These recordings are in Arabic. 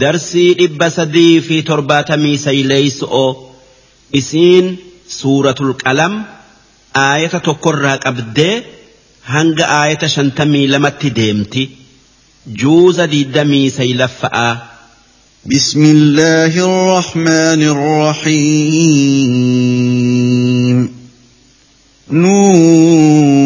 darsii dhibba sadii fi torbaatamii sayleeyso'o isiin suuratul qalam aayata tokkorraa qabdee hanga aayata shantamii lamatti deemti juuza diidamii saylaffa'aa. بسم الله الرحمن الرحيم نور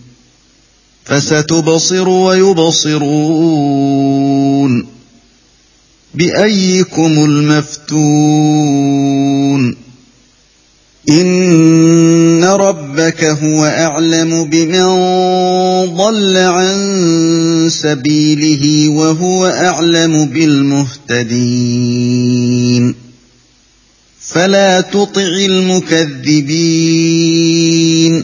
فستبصر ويبصرون بايكم المفتون ان ربك هو اعلم بمن ضل عن سبيله وهو اعلم بالمهتدين فلا تطع المكذبين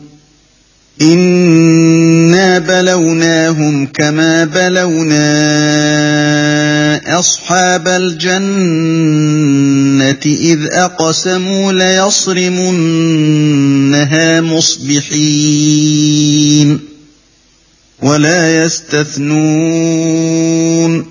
إنا بلوناهم كما بلونا أصحاب الجنة إذ أقسموا ليصرمنها مصبحين ولا يستثنون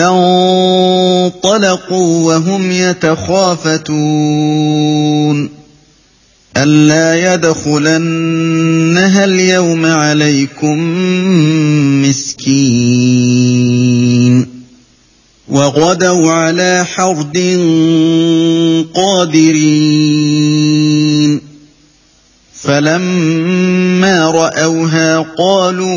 فانطلقوا وهم يتخافتون ألا يدخلنها اليوم عليكم مسكين وغدوا على حرد قادرين فلما رأوها قالوا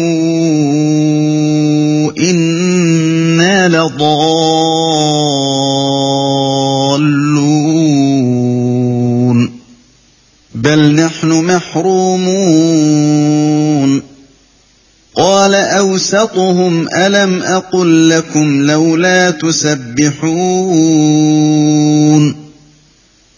إنا لضالون بل نحن محرومون قال أوسطهم ألم أقل لكم لولا تسبحون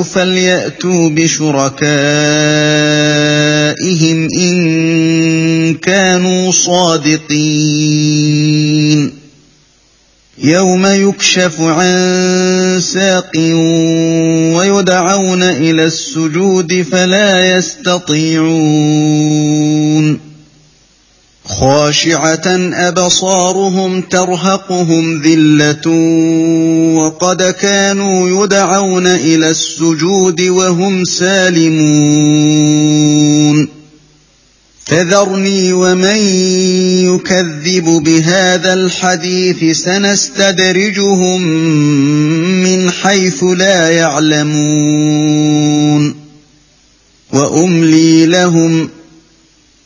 الشركاء فليأتوا بشركائهم إن كانوا صادقين يوم يكشف عن ساق ويدعون إلى السجود فلا يستطيعون خاشعة أبصارهم ترهقهم ذلة وقد كانوا يدعون إلى السجود وهم سالمون فذرني ومن يكذب بهذا الحديث سنستدرجهم من حيث لا يعلمون وأملي لهم ۖ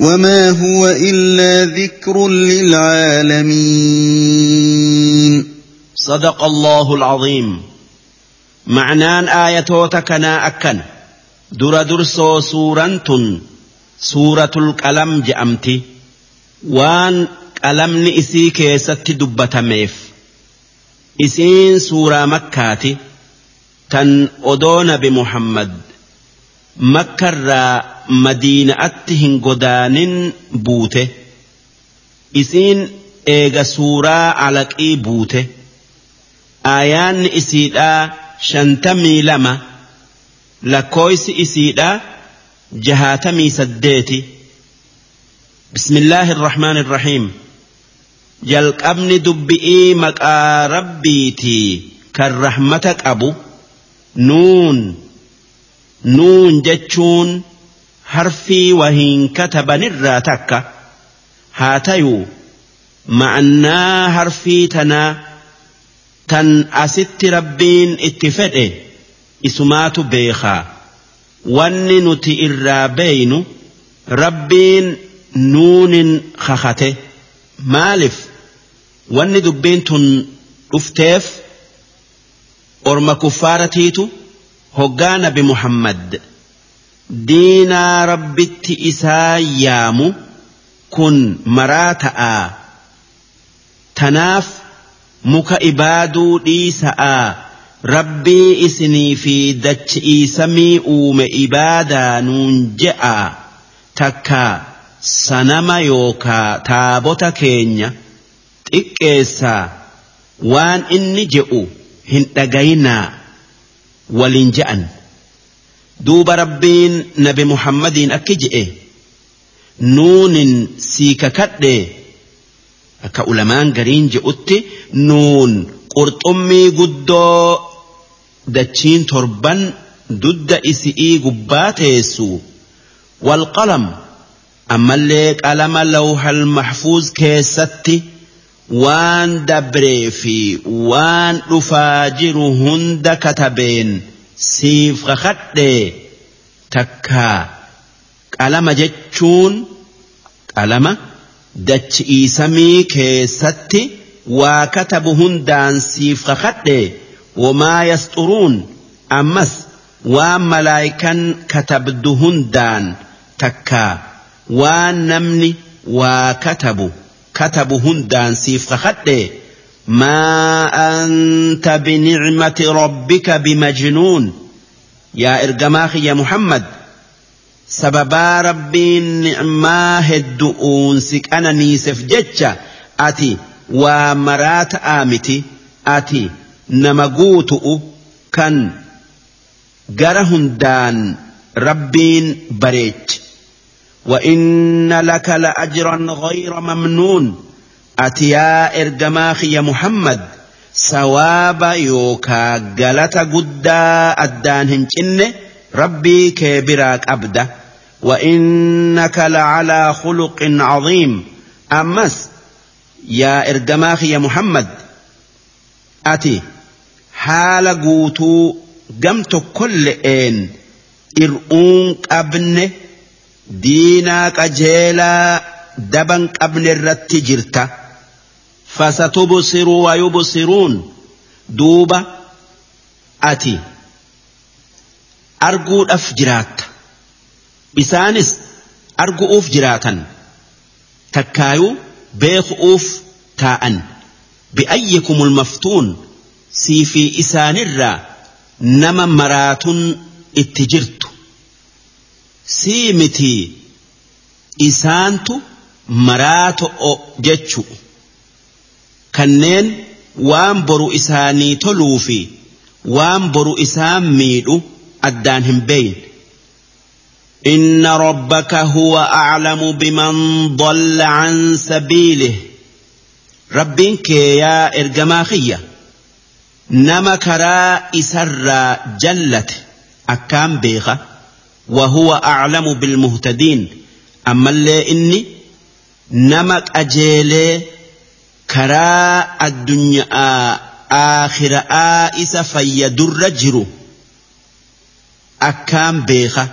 وما هو إلا ذكر للعالمين صدق الله العظيم معنان آية وتكنا أكن در درسو سورة سورة الكلم جأمتي وان ألم نئسي كيسة دبة ميف إسين سورة مكاتي تن أدون بمحمد makkarraa madiinaatti hin godaanin buute isiin eega suuraa alaqii buute aayaanni isiidhaa shantamii lama lakkooysi isiidhaa jahaatamii saddeeti bismillaahi irrahmaan irrahiim jalqabni dubbi'ii maqaa rabbiitii kan rahmata qabu nuun nuun jechuun harfii wahiin katabanirraa takka haa tayuu ma'annaa harfii tanaa tan asitti rabbiin itti fedhe isumaatu beekaa wanni nuti irraa beeynu rabbiin nuunin kakate maalif wanni dubbiin tun dhufteef orma kuffaaratiitu hoggaa nabi Muhammad diinaa rabbitti isaa yaamu kun maraa ta'aa tanaaf muka ibaaduu dhiisa'aa rabbii isinii fi dachi'iisamii uume ibaadaa nuun je'aa takkaa sanama yookaa taabota keenya xiqqeessaa waan inni je'u hin dhagaynaa waliin ja'an duuba rabbiin nabi muhammadiin akki je'e nuunin sii kakadhe akka ulamaan gariin je'utti nuun qurxummii guddoo dachiin torban dudda isi'ii gubbaa teessu walqalam ammallee qalama lawhal mahfuuz keessatti waan dabree fi waan dhufaa jiru hunda katabeen siif kakadhee takkaa qalama jechuun qalama dachi dachi'iisamii keessatti waa katabu hundaan siif kakadhee wamaa yasturuun ammas waan malaayikan katabdu hundaan takkaa waan namni waa katabu. كتب هندان سيف ما أنت بنعمة ربك بمجنون يا إرجماخي يا محمد سببا ربي ما هدؤون سك أنا نيسف جتشا أتي ومرات آمتي أتي نمقوتؤ كان جرهن دان ربين بريتش وإن لك لأجرا غير ممنون أتيا إرجماخ يا محمد سواب يوكا قلت قدى أدان هنجن ربي كبراك أبدا وإنك لعلى خلق عظيم أمس يا إرجماخ يا محمد أتي حال قوتو قمت كل إن إرؤونك أبنه diinaa qajeelaa daban qabne irratti jirta fasatubsiru wayubsiruun duuba ati arguudhaaf jiraatta isaanis argu'uuf jiraatan takkaayuu beeku'uuf taa'an bi'ayyikum ulmaftuun sii isaanirraa nama maraatuun itti jirtu sii mitii isaantu maraa ta'o jechu kanneen waan boru isaanii nii toluu fi waan boru isaan miidhu addaan hin beeyn Inna rabbaka ka huwa acalamu biman boolla caansa sabiilih leh. Rabbiin kee ergamaa xiyya nama karaa isarraa jallate akkaan beeqa. وهو أعلم بالمهتدين أما اللي إني نمك أجيلي كراء الدنيا آخر آئس فيدر جرو أكام بيخة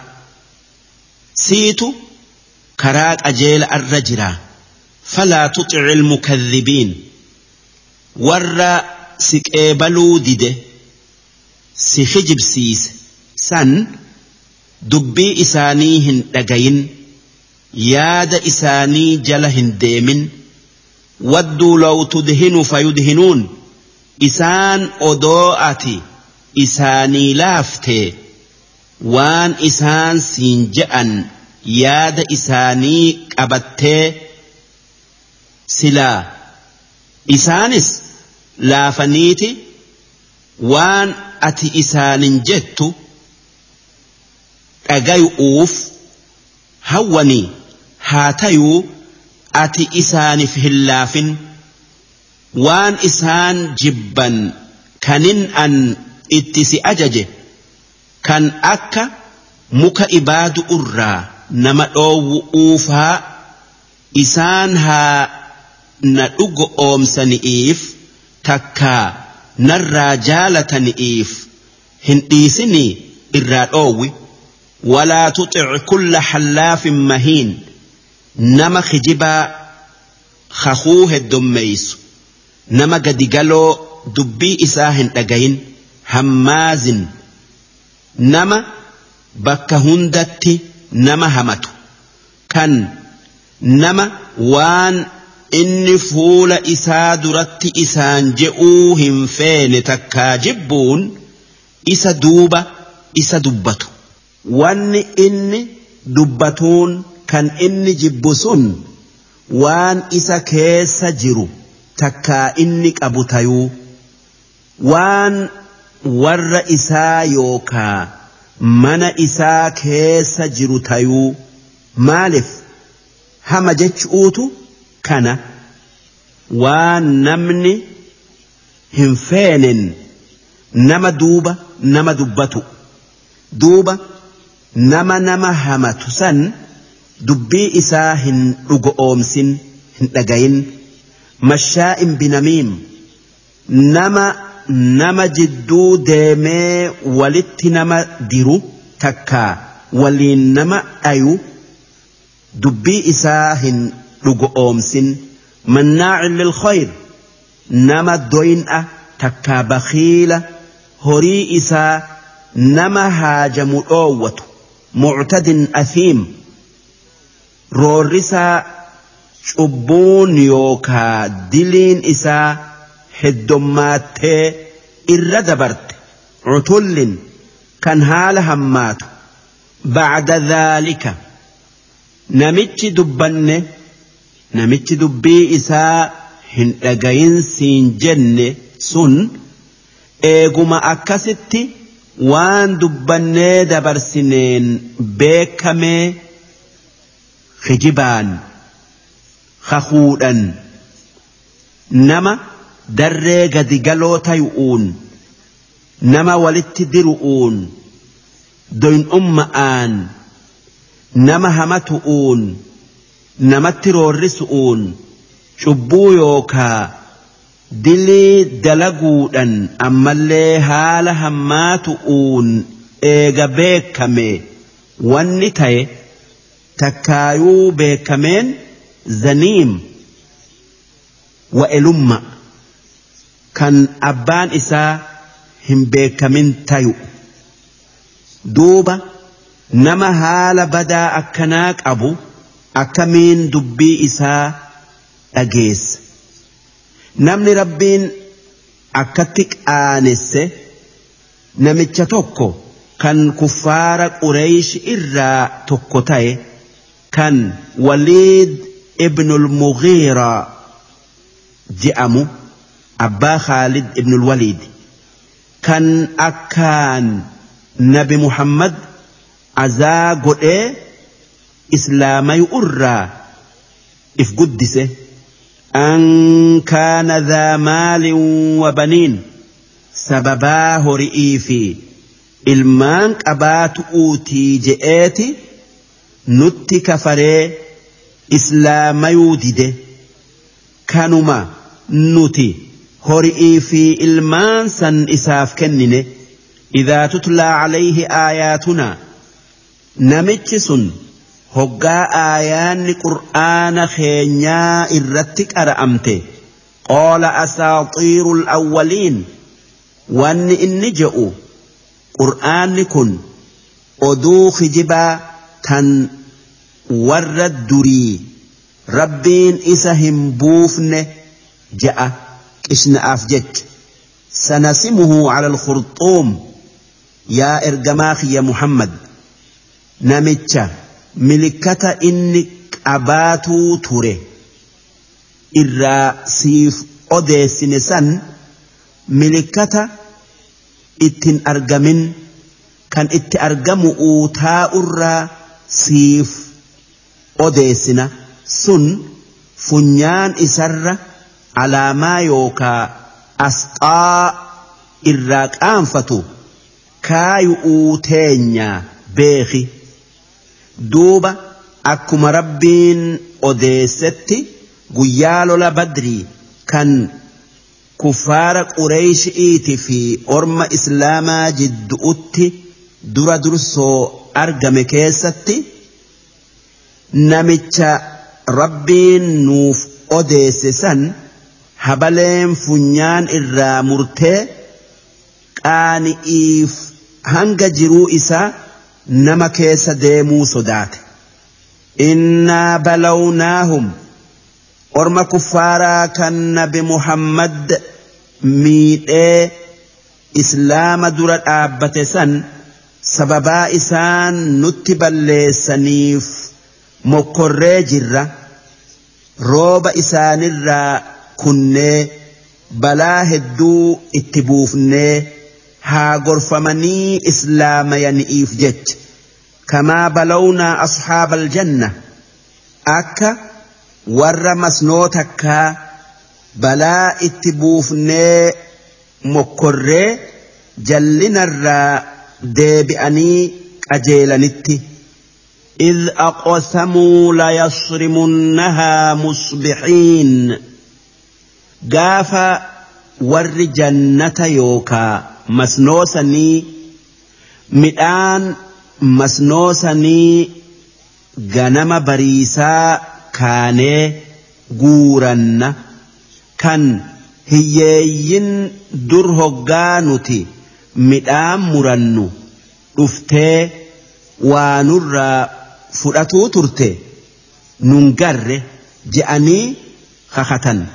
سيتو كراء أجيل الرجرة فلا تطع المكذبين ور سكيبلو ديدي سيخجب سيس سن dubbii isaanii hin dhagayin yaada isaanii jala hin deemin wadduu fayyu tudhinu fayudhinuun isaan odoo ati isaanii laaftee waan isaan siin je'an yaada isaanii qabattee silaa isaanis laafaniiti waan ati isaanin jettu dhagayu'uuf hawwanii haa tayuu ati isaaniif hin laafin waan isaan jibban kanin an itti si ajaje kan akka muka ibaadu irraa nama dhoowwu'uufaa isaan haa na dhugo oomsani'iif takkaa narraa jaalatani'iif hin dhiisinii irraa dhoowwi. ولا تطع كل حلاف مهين نما خجبا خخوه الدميس نما قدقلو دبي إساهن أجين هماز نما بك هندت نما همتو كان نما وان inni فول isaa duratti isaan je'uu hin feene takkaa jibbuun isa duuba wanni inni dubbatuun kan inni jibbu sun waan isa keessa jiru takkaa inni qabu tayuu waan warra isaa yookaa mana isaa keessa jiru tayuu maaliif hama jechuutu kana waan namni hin feenen nama duuba nama dubbatu duuba. nama nama hamatu san dubbii isaa hin dhugo'oomsin hin dhagayin mashaa'in binamiim nama nama jidduu deemee walitti nama diru takka waliin nama dhayu dubbii isaa hin dhugo'oomsin mannaacin lilkhayr nama doyin'a takka bakiila horii isaa nama haajamu dhoowwatu muctadin asiim roorrisaa cubbuun yookaa diliin isaa heddommaattee irra dabarte cutullin kan haala hammaatu bacda dhaalika namichi dubbanne namichi dubbii isaa hin dhagayinsiin jenne sun eeguma akkasitti waan dubbannee dabarsineen beekamee kijibaan hahuudhan nama darree gadi galoo tayu'uun nama walitti diru'uun doyin'umma'aan nama hamatu'uun namatti roorrisu'uun cubbuu yookaa dilii dalaguudhan ammallee haala hammaatu'uun eega beekame wanni ta'e takkaayuu beekameen zaniim wa'elumma kan abbaan isaa hin beekamin tayu duuba nama haala badaa akkanaa qabu akkamiin dubbii isaa dhageessa. namni rabbiin akkatti qaanesse namicha tokko kan kuffaara qureeshi irraa tokko ta'e kan waliid ibnul mughiiraa jedhamu abbaa khaalid ibnul waliid kan akkaan nabi muhammad azaa godhee islaamayu irraa if guddise. أن كان ذا مال وبنين سببا هرئي في ilmaan qabaatu'uutii je'eeti nutti kafaree islaamayuu dide kanuma nuti hori'ii fi ilmaan san isaaf kennine idaa tutlaa calayhi aayaatunaa namichi sun hoggaa aayaanni qur'aana keenyaa irratti qara'amte qoola asaaxiirul awwaliin wanni inni je'u qur'aanni kun oduu kijibaa tan warra durii rabbiin isa hin buufne ja'a qishna'aaf jecha sanasimuhu cala alkhurxuum yaa ergamaa kiyya muhammad namicha milikkata inni qabaatuu ture irraa siif odeessine san milikkata ittin argamin kan itti argamu taa'urraa siif odeessina sun funyaan isarra alaamaa yookaa asxaa irraa qaanfatu kaayu'uu teenya beeki. duuba akkuma rabbiin odeessetti guyyaa lola badrii kan kuffaara qureeshi'iiti fi orma islaamaa jiddu'utti dura dursoo argame keessatti namicha rabbiin nuuf odeesse san habaleen funyaan irraa murtee qaani'iif hanga jiruu isaa. nama keessa deemuu sodaate innaa balawnaahum orma kuffaaraa kan nabi muhammad miidhee islaama dura dhaabbate san sababaa isaan nutti balleessaniif mokkorree jirra rooba isaanirraa kunnee balaa hedduu itti buufnee haa gorfamanii islaamayani'iif jecha kamaa balawnaa ashaaba aljanna akka warra masnoo takkaa balaa itti buufnee mokkorree jallinarraa deebi'anii qajeelanitti إذ أقسموا ليصرمنها مصبحين قاف ور جنة يوكا masnoosanii midhaan masnoosanii ganama bariisaa kaanee guuranna kan hiyyeeyyin dur hoggaa nuti midhaan murannu dhuftee waanurraa fudhatuu turte nun garre je'anii kakatan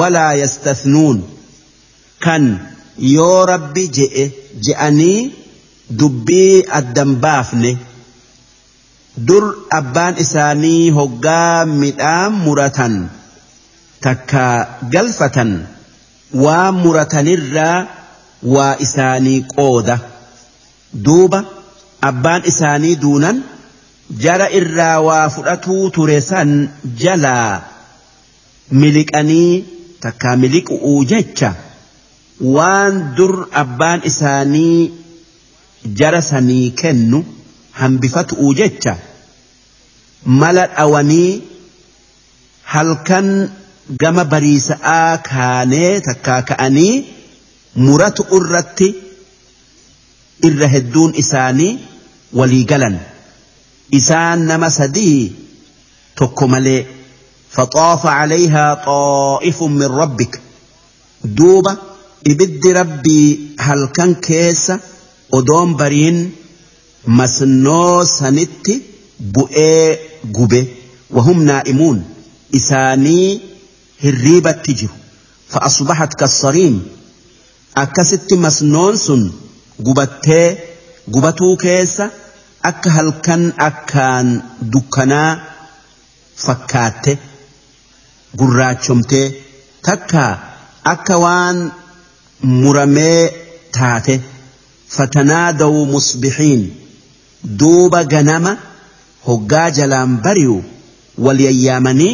walaa yastathnuun kan yoo rabbi je'e je'anii dubbii addan baafne dur abbaan isaanii hoggaa midhaan muratan takka galfatan waa muratanirraa waa isaanii qooda duuba abbaan isaanii duunan jara irraa waa fudhatuu ture san jalaa miliqanii takka miliquu jecha. waan dur abbaan isaanii jara sanii kennu hambifatu'u jecha mala dhawanii halkan gama bariisa'aa kaanee takkaa ka'anii muratu irratti irra hedduun isaanii walii galan isaan nama sadii tokko malee faxaafa calayhaa xaa'ifuun min rabbik duuba ibiddi rabbii halkan keessa odoon bariin masnoo sanitti bu'ee gube wahum naa'imuun isaanii hirriibatti jiru fa'asubahat kassariim akkasitti masnoon sun gubattee gubatuu keessa akka halkan akkaan dukkanaa fakkaatte gurraachomtee takka akka waan muramee taate fatanaadawu musbixiin duuba ganama hoggaa jalaan bari'u walyayyaamanii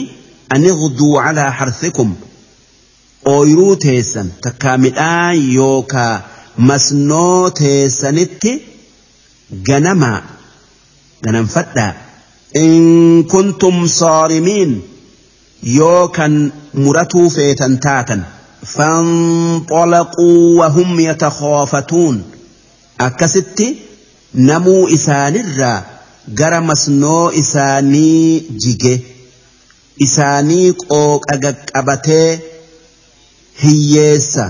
anigduu calaa harthikum ooyruu teessan takkaa midhaan yookaa masnoo teessanitti ganamaa ganamfadhaa in kuntum saarimiin yoo kan muratuu feetan taatan. فانطلقوا وهم يتخافتون أكست نمو namuu الرّ gara masnoo isaanii jige isaanii qooqa gaqqabatee hiyyeessa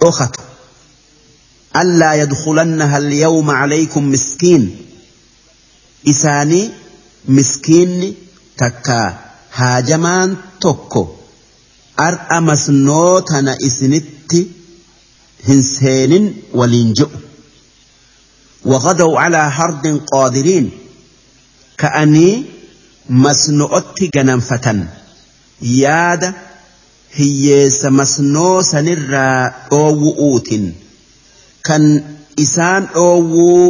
dhokatu allaa yadkulannaha alyawma alaykum miskiin isaanii miskiinni takka haajamaan tokko ar'a masnoo tana isinitti hin seenin waliin je'u waqadaw calaa hardin qaadiriin ka'anii masno'otti gananfatan yaada hiyyeessa masnoo sanirraa dhoowwu'uutin kan isaan dhoowwuu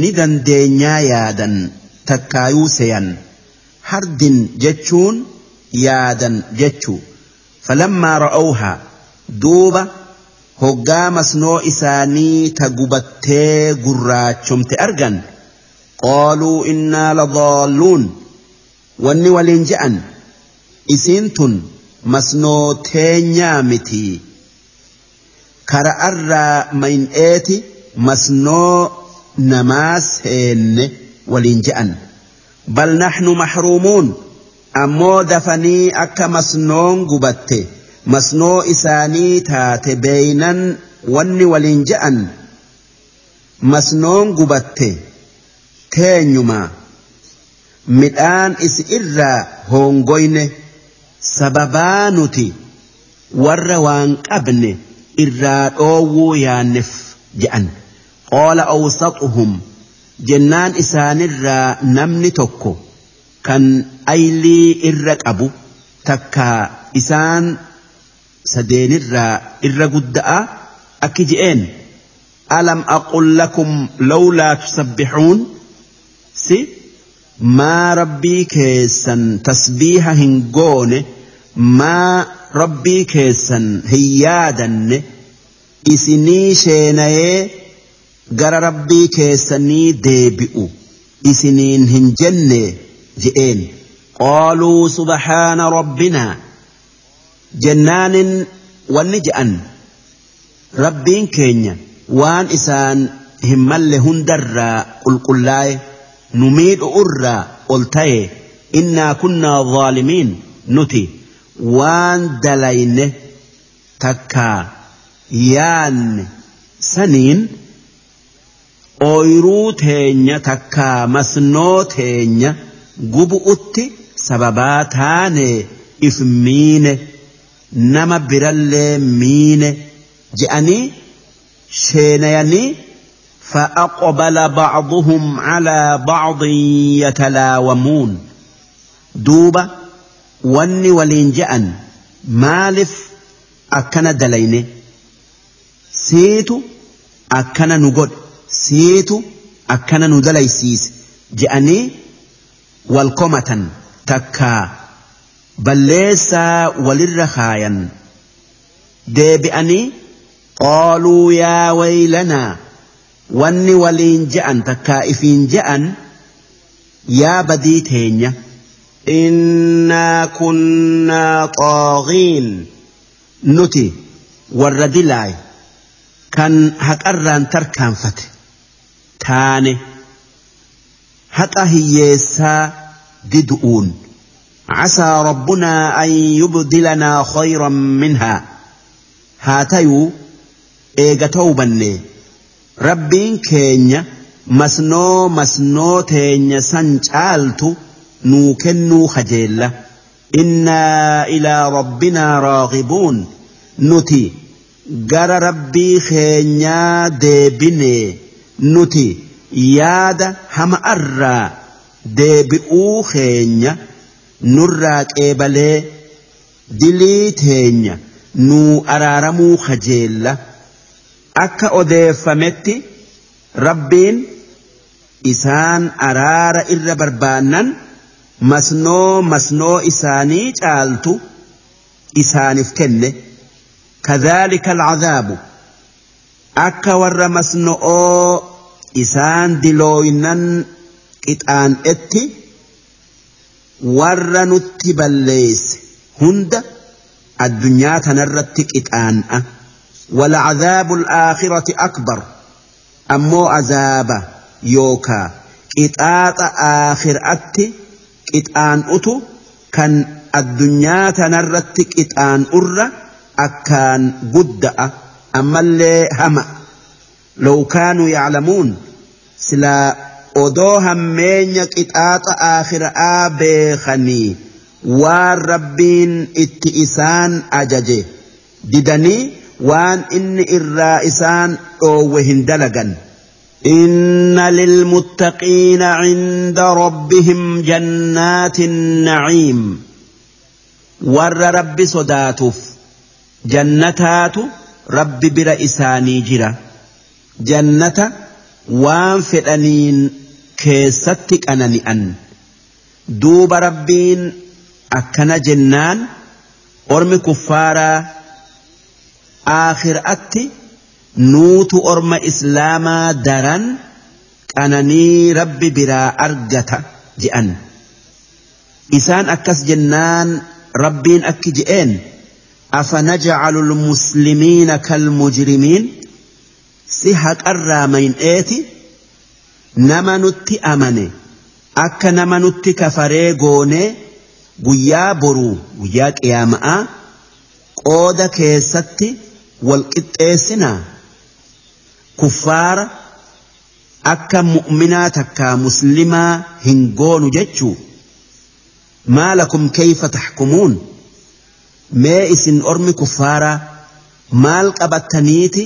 ni dandeenyaa yaadan takkaayuu seyan hardin jechuun yaadan jechuu فلما رأوها دوبا هقا مسنو إساني تقبتي قراتشم تأرقن قالوا إنا لضالون wanni waliin je'an isiin tun masnooteenyaa miti kara arraa mayn'eeti masnoo namaa seenne waliin je'an bal naxnu maxruumuun ammoo dafanii akka masnoon gubatte masnoo isaanii taate beeynan wanni waliin je'an masnoon gubatte teenyuma midhaan is irraa hongoyne sababaa nuti warra waan qabne irraa dhoowwuu yaanneef je'an qoola awsaxuhum jennaan isaanirraa namni tokko kan aylii irra qabu takka isaan sadeenirraa irra gudda'a akki je'een alam aqul lakum lawlaa tusabbixuun si maa rabbii keessan tasbiiha hin goone maa rabbii keessan hin yaadanne isinii sheenayee gara rabbii keessanii deebi'u isiniin hin jenne je'een. qaaluu subhaana rabbinaa jennaanin wanni je'an rabbiin keenya waan isaan hin malle hundarraa qulqullaa'e nu miidhu'urraa ol ta'e innaa kunnaa zaalimiin nuti waan dalayne takkaa yaanne saniin ooyruu teenya takkaa masnoo teenya utti. sababaa taane if miine nama birallee miine je'anii sheenayanii فأقبل بعضهم على بعض يتلاومون دوبة وني ولين جأن مالف أكن دلينه سيتو أكن نقول سيتو أكن ندليسيس جأني والقمة takka balleessaa walirra kaayan deebi'anii qaaluu yaa waylanaa wanni waliin je'an takkaa ifiin je'an yaa badii teenya. Innaa kunnaa xooqiin nuti warra dilaay kan haqarraan tarkaanfate taane haqa hiyyeessaa. جدؤون عسى ربنا أن يبدلنا خيرا منها هاتيو إيغتو بني ربين كينيا masnoo masnoo teenya san caaltu nuu kennuu kajeella innaa ilaa rabbinaa raaqibuun nuti gara rabbii keenyaa deebinee nuti yaada hama arraa deebi'uu keenya nurraa qeebalee dilii teenya nuu araaramuu kajeella akka odeeffametti rabbiin isaan araara irra barbaannan masnoo masnoo isaanii caaltu isaanif kenne al cadaabu akka warra masno'oo isaan dilooynan qixaan'etti warra nutti balleeyse hunda addunyaa tanarratti qixaan'a walcadaabu alaakhirati akbar ammoo azaaba yookaa qixaaxa aakhiraatti qixaan'utu kan addunyaa tanarratti qixaan'urra akkaan gudda'a ammallee hama low kaanuu yaclamuun silaa odoo hammeenya qixaaxa aakhiraa beekanii waan rabbiin itti isaan ajaje didanii waan inni irraa isaan dhoowwe hin dalagan. إن للمتقين عند ربهم جنات النعيم ور رب صداتف جنتات رب بر إساني جرا جنة وان فئنين keessatti qanani'an duuba rabbiin akkana jennaan ormi kuffaaraa aakhiraatti nuutu orma islaamaa daran qananii rabbi biraa argata je'an isaan akkas jennaan rabbiin akki je'een أفنجعل المسلمين كالمجرمين سي هكرا من آتي nama nutti amane akka nama nutti kafaree goonee guyyaa boruu guyyaa qiyaama'aa qooda keessatti walqixxeessinaa kuffaara akka mu'minaa takkaa muslimaa hin goonu jechuu maalakum kayfa taxkumuun mee isin ormi kuffaaraa maal qabataniiti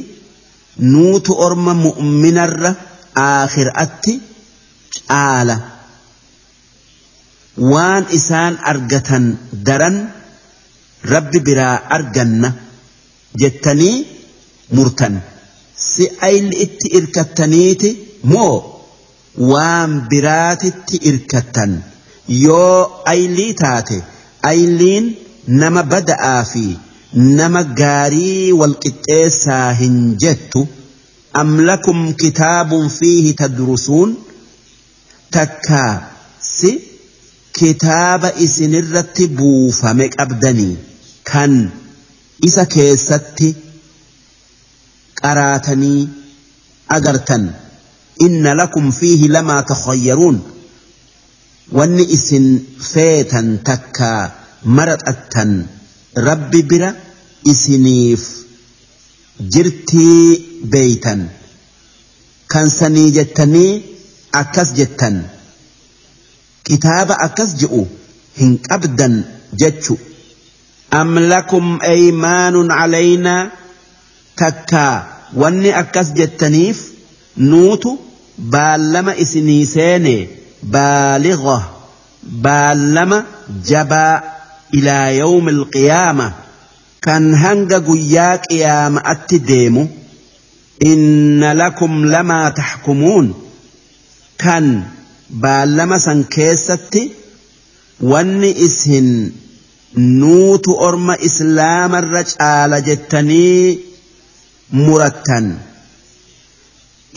nuutu orma mu'minarra aakhiraatti caala waan isaan argatan daran rabbi biraa arganna jettanii murtan si ayli itti irkattaniiti moo waan biraatitti irkatan yoo aylii taate ayliin nama bada'aa fi nama gaarii qixxeessaa hin jettu. أم لكم كتاب فيه تدرسون تكا سي كتاب إسن إسنرت فمك أبدني كان إسا كيستي قراتني أغرتن إن لكم فيه لما تخيرون wanni isin feetan takka maradhattan rabbi bira إسنيف جرتي beeytan kan sanii jettanii akkas jettan kitaaba akkas je'u hin qabdan jechu am lakum aymaanun calaynaa takkaa wanni akkas jettaniif nuutu baallama isinii seene baaliga baallama jabaa ilaa yawmi alqiyaama kan hanga guyyaa qiyaama atti deemu inna lakum lamaa taxkumuun kan baallama san keessatti wanni isin nuutu orma islaamarra caala jettanii murattan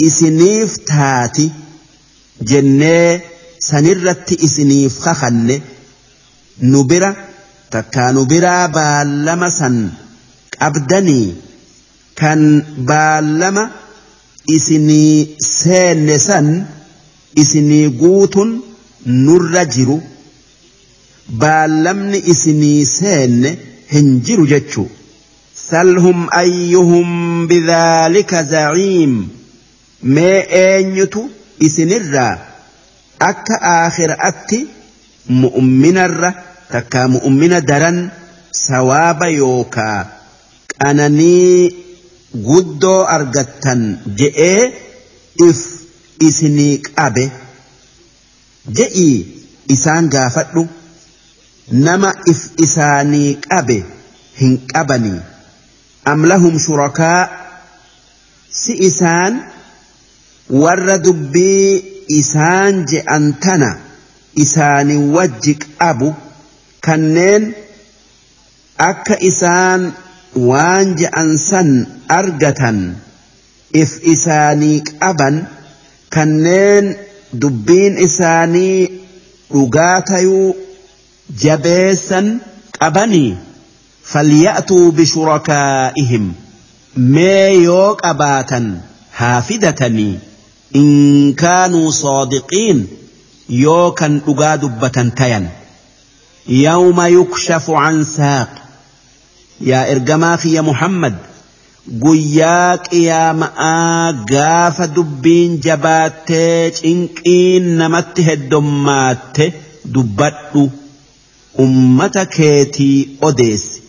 isiniif taati jennee sanirratti isiniif kakalle nu bira takkaa nu biraa baallama san qabdanii kan baallama isinii seenne san isinii guutuun nurra jiru baallamni isinii seenne hin jiru jechuu salhum ayyuhum bidhaalika zaciim mee eenyutu isinirraa akka atti mu'umminarra takkaa mu'ummina daran sawaaba yookaa qananii guddoo argattan je'ee if isinii qabe je'ii isaan gaafadhu nama if isaanii qabe hin qabanii amlahum lahum shurakaa si isaan warra dubbii isaan je'an tana isaanii wajji qabu kanneen akka isaan waan ja'ansan argatan if isaanii qaban kanneen dubbiin isaanii dhugaa tayuu jabeessan qabanii falya'tuu bishurakaa'ihim mee yoo qabaatan haa fidatanii in kaanuu soodiqiin yoo kan dhugaa dubbatan tayan yawma yukshafu an saaq yaa ergamaa fi Muhammad guyyaa qiyaama'aa gaafa dubbiin jabaattee cinqiin namatti heddommaatte dubbadhu ummata keetii odeessi.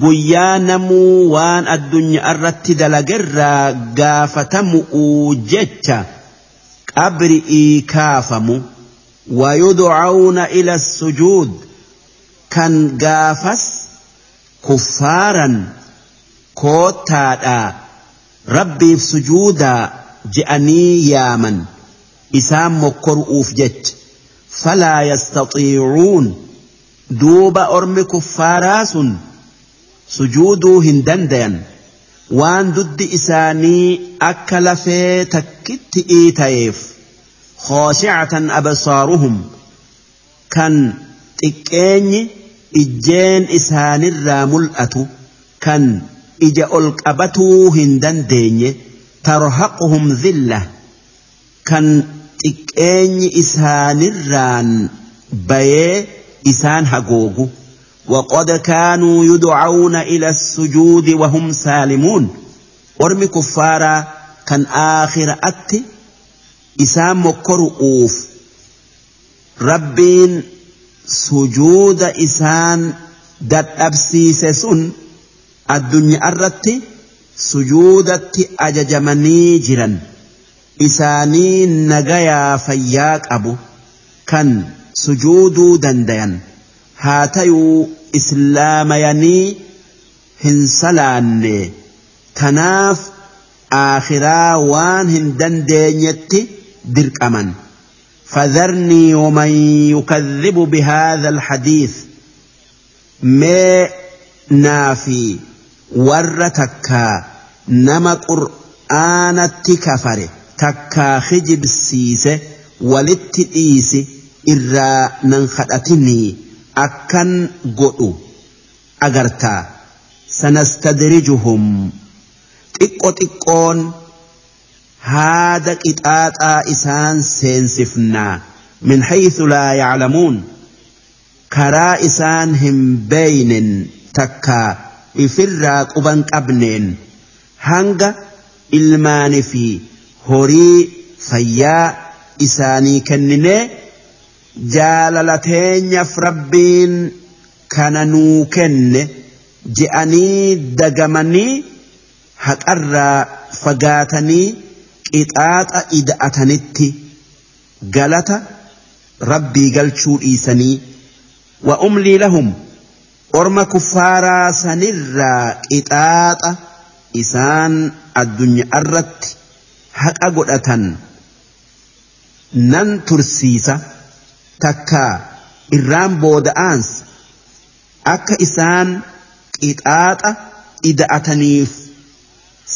Guyyaa namuu waan addunyaa irratti dalagerraa gaafatamu'uu jecha qabri'ii kaafamu wayudcawna ila sujuud kan gaafas. كفارا كوتادا ربي في سجودا جاني ياما إسام مكر أوفجت فلا يستطيعون دوب أرم كفاراس سجودو هندندن وان ضد إساني أكل في تكت إيتايف خاشعة أبصارهم كان تكيني ijjeen isaanirraa mul'atu kan ija ol qabatuu hin dandeenye tarhaquhum dhilla kan xiqqeenyi isaanirraan bayee isaan hagoogu وقد كانوا يدعون إلى السجود وهم سالمون أرمي كفارا كان آخر أتي إسام مكرؤوف ربين sujuuda isaan dadhabsiise sun addunyaa irratti sujuudatti ajajamanii jiran isaanii nagayaa fayyaa qabu kan sujuuduu dandayan haa ta'uu islaamayanii hin salaanne tanaaf akhiraa waan hin dandeenyetti dirqaman. فذرني ومن يكذب بهذا الحديث ما نافي ور تكا نما قرآن التكفر تكا خجب السيسة والتئيس إرى ننخلتني أكن قلو أغرتا سنستدرجهم تقو تقون haada qixaaxaa isaan seensifnaa min haythu laa yaclamuun karaa isaan hin beeynen takka ifirraa quban qabneen hanga ilmaani fi horii fayyaa isaanii kenninee jaalala rabbiin kana nuu kenne je'anii dagamanii haqarraa fagaatanii ixaaxa ida'atanitti galata rabbii galchuu dhiisanii wa umlii lahum orma kuffaaraa sanirraa qixaaxa isaan addunyaa irratti haqa godhatan nan tursiisa takka irraan booda'aans akka isaan qixaaxa ida'ataniif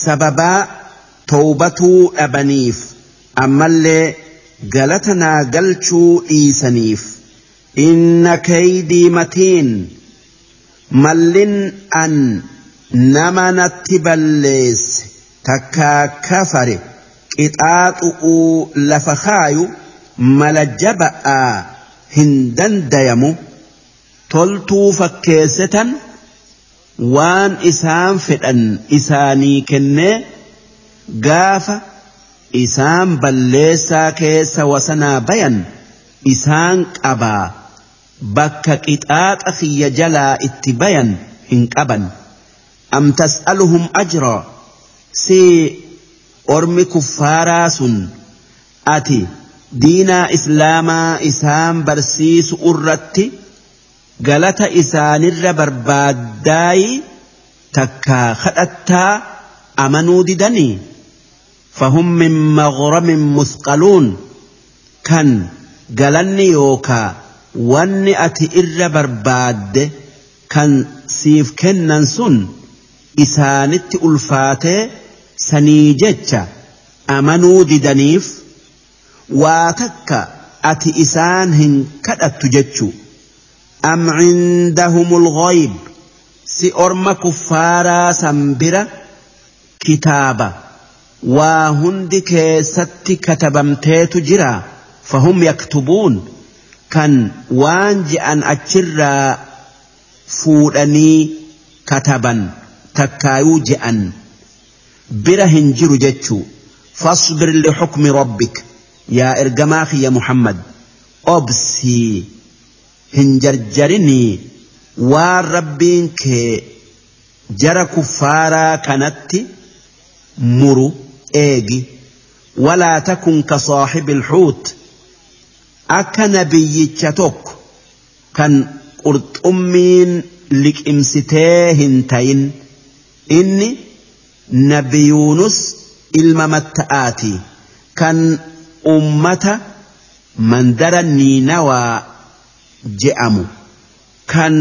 sababaa towbatuu dhabaniif ammallee galata naa galchuu dhiisaniif inna kaydii matiin mallin an nama natti balleesse takkaa kafare qixaaxu'uu lafa kaayu mala jaba'aa hin dandayamu toltuu fakkeessetan waan isaan fedhan isaanii kennee gaafa isaan balleessaa keessa wasanaa bayan isaan qabaa bakka qixaaxa kiyya jalaa itti bayan hin qaban am tas'aluhum ajra si ormi kuffaaraa sun ati diinaa islaamaa isaan barsiisu irratti galata isaanirra barbaaddaay takkaa kadhattaa amanuu didanii فهم من مغرم مثقلون كان galanni yookaa wanni ati irra barbaadde kan siif kennan sun isaanitti ulfaatee sanii jecha amanuu didaniif waa takka ati isaan hin kadhattu jechu am cindahumul ghoyb si orma kuffaaraa san bira kitaaba waa hundi keessatti katabamteetu jira fahum yaktubuun kan waan je'an achirraa fuudhanii kataban takkaayuu je'an bira hin jiru jechuu fasbir lixukmi rabbik yaa ergamaa kiyya muhammad obsi hin jarjarinii waan rabbiin kee jara kuffaaraa kanatti muru eegi walaa takun ka saaxibil xuut akka nabiyyicha tokko kan qurxummiin liqimsitee hin tayin inni nabiyuunus ilma matta'aati kan ummata mandara niinawaa je'amu kan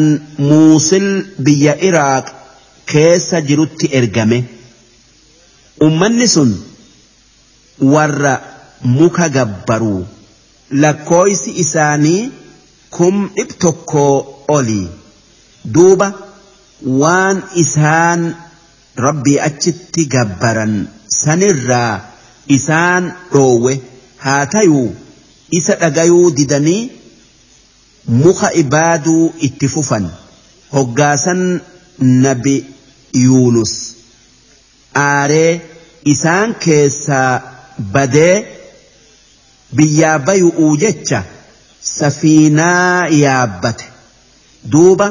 muusil biyya iraaq keessa jirutti ergame. ummanni sun warra muka gabbaru lakkooysi isaanii kumdhib tokkoo oli duuba waan isaan rabbii achitti gabbaran sanirraa isaan dhoowwe haa tayuu isa dhagayuu didanii muka ibaaduu itti fufan hoggaasan nabi yuunus aaree isaan keessaa badee biyyaa bayu'uu jecha safiinaa yaabbate duuba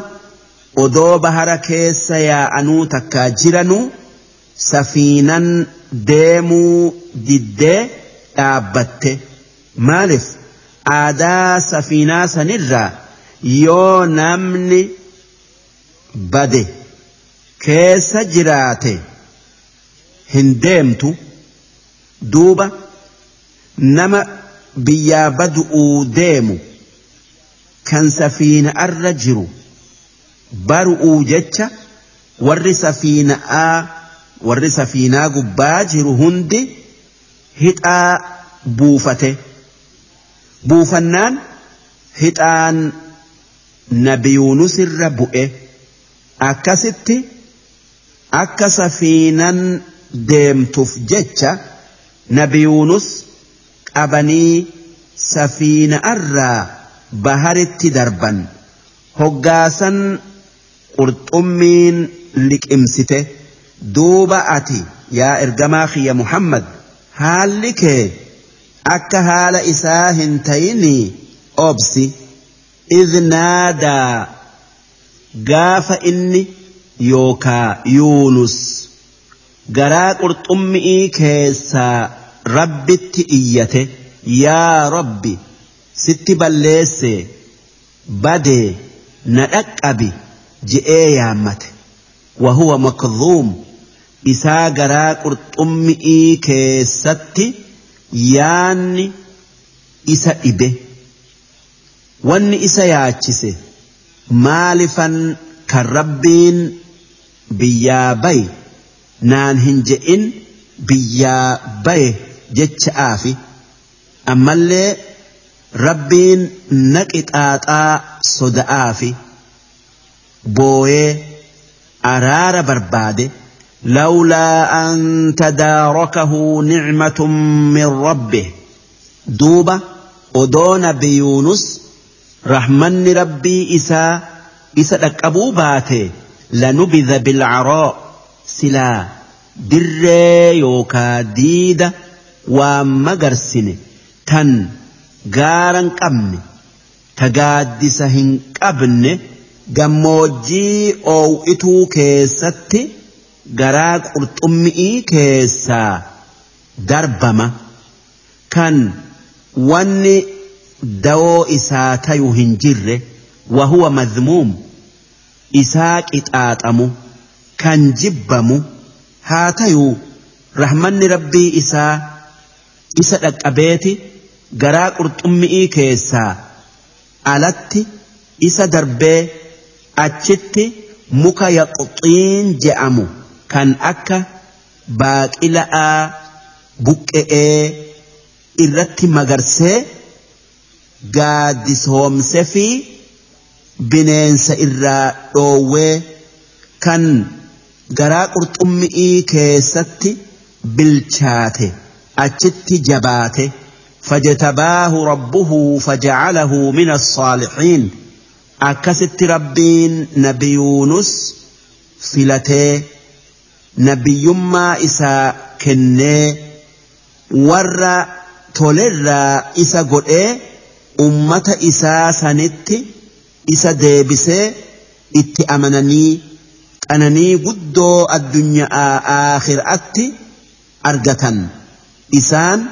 odoo bahara keessa yaa'anuu takkaa jiranuu safiinan deemuu diddee dhaabbatte maaliif aadaa safiinaa sanirraa yoo namni bade keessa jiraate. hin deemtu duuba nama biyyaa badu'uu deemu kan safiina'arra jiru baru'uu jecha warri safiina'aa warri safiinaa gubbaa jiru hundi hixaa buufate buufannaan hixaan nabi yuunusirra bu'e akkasitti akka safiinaan. deemtuuf jecha nabiyuunus qabanii arraa baharitti darban hoggaasan qurxummiin liqimsite duuba ati yaa ergamaa kiyya muhammad haalli kee akka haala isaa hin tayinii obsi naadaa gaafa inni yookaa yuunus garaa qurxummi'ii keessaa rabbitti iyyate yaa rabbi sitti balleesse badee na qabi je'ee yaammate wahuwa makdhuum isaa garaa qurxummi'ii keessatti yaadni isa dhibe wanni isa yaachise maalifan kan rabbiin biyyaa bayi. naan hin je'in biyyaa baye jecha'aa fi ammallee rabbiin naqi xaaxaa soda'aa fi booyee araara barbaade لولا أن تداركه نعمة من ربه دوبة أدون بيونس رحمن ربي إسا إسا لك أبو باتي لنبذ بالعراء silaa dirree yookaa diida waa magarsine tan gaaran qabne ta hin qabne gammoojjii oow'ituu keessatti garaa qurxummi'ii keessaa darbama kan wanni dawoo isaa tayu hin jirre wahuwa madhmuum isaa qixaaxamu kan jibbamu haa tayuu rahmanni rabbii isaa isa dhaqqabeeti garaa qurxummi'ii keessaa alatti isa darbee achitti muka yaquxiin je'amu kan akka baaqila'aa buqqe'ee irratti magarsee gaaddisoomse fi bineensa irraa dhoowwee kan garaa qurxummi'ii keessatti bilchaate achitti jabaate فاجتباه ربه فجعله من الصالحين أكست ربين نبي يونس فلتي نبي ما إسا كني ور تولر إسا قرئ أمة إسا سنت إسا ديبسي إتي أمنني dhananii guddoo addunyaa aakhiraatti argatan isaan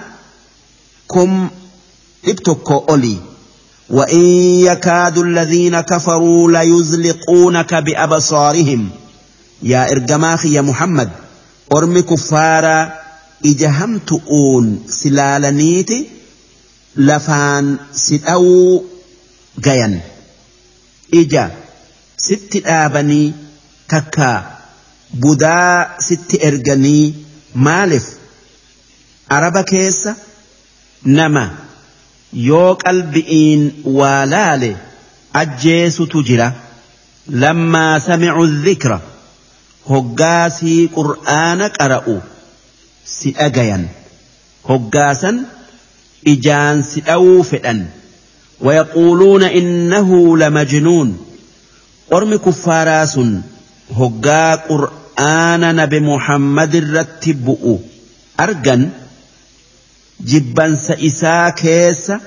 kum dhib tokko أولي وإن يكاد الذين كفروا ليزلقونك بأبصارهم يا إرجماخ يا محمد أرمي كفارا إجهمت أون نيتي لفان ستأو جيان إجا ست آبني takka budaa sitti erganii maaliif araba keessa nama yoo qalbi'iin waa laale ajjeesutu jira lammaa samicu dhikra hoggaasii qur'aana qara'u si dhagayan hoggaasan ijaan si dha'uu fedhan ويقولون إنه لمجنون أرمي كفارا سن hoggaa qur'aana nabi muhammad irratti bu'u argan jibbansa isaa keessa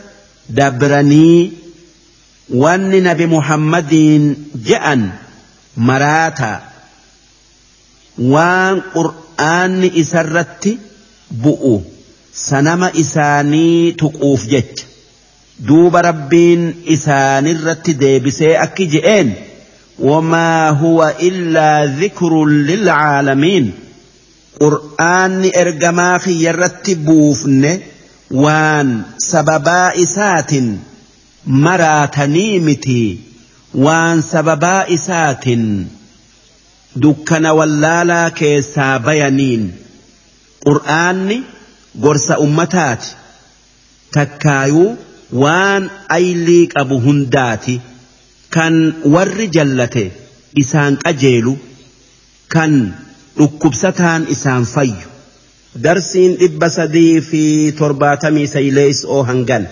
dabranii wanni nabi muhammadiin je'an maraataa waan qur'aanni isarratti bu'u sanama isaanii tuquuf jecha duuba rabbiin isaanirratti deebisee akki je'een. وما هو إلا ذكر للعالمين قرآن إرجما في يرتبوفن وان سببا إسات مراتني متي وان سببا إسات دكنا ولالا كيسا بيانين قرآن قرس أمتات تكايو وان أيليك أبو هنداتي kan warri jallate isaan qajeelu kan dhukkubsataan isaan fayyu darsiin dhibba sadii fi torbaatamii saylees oo hangan.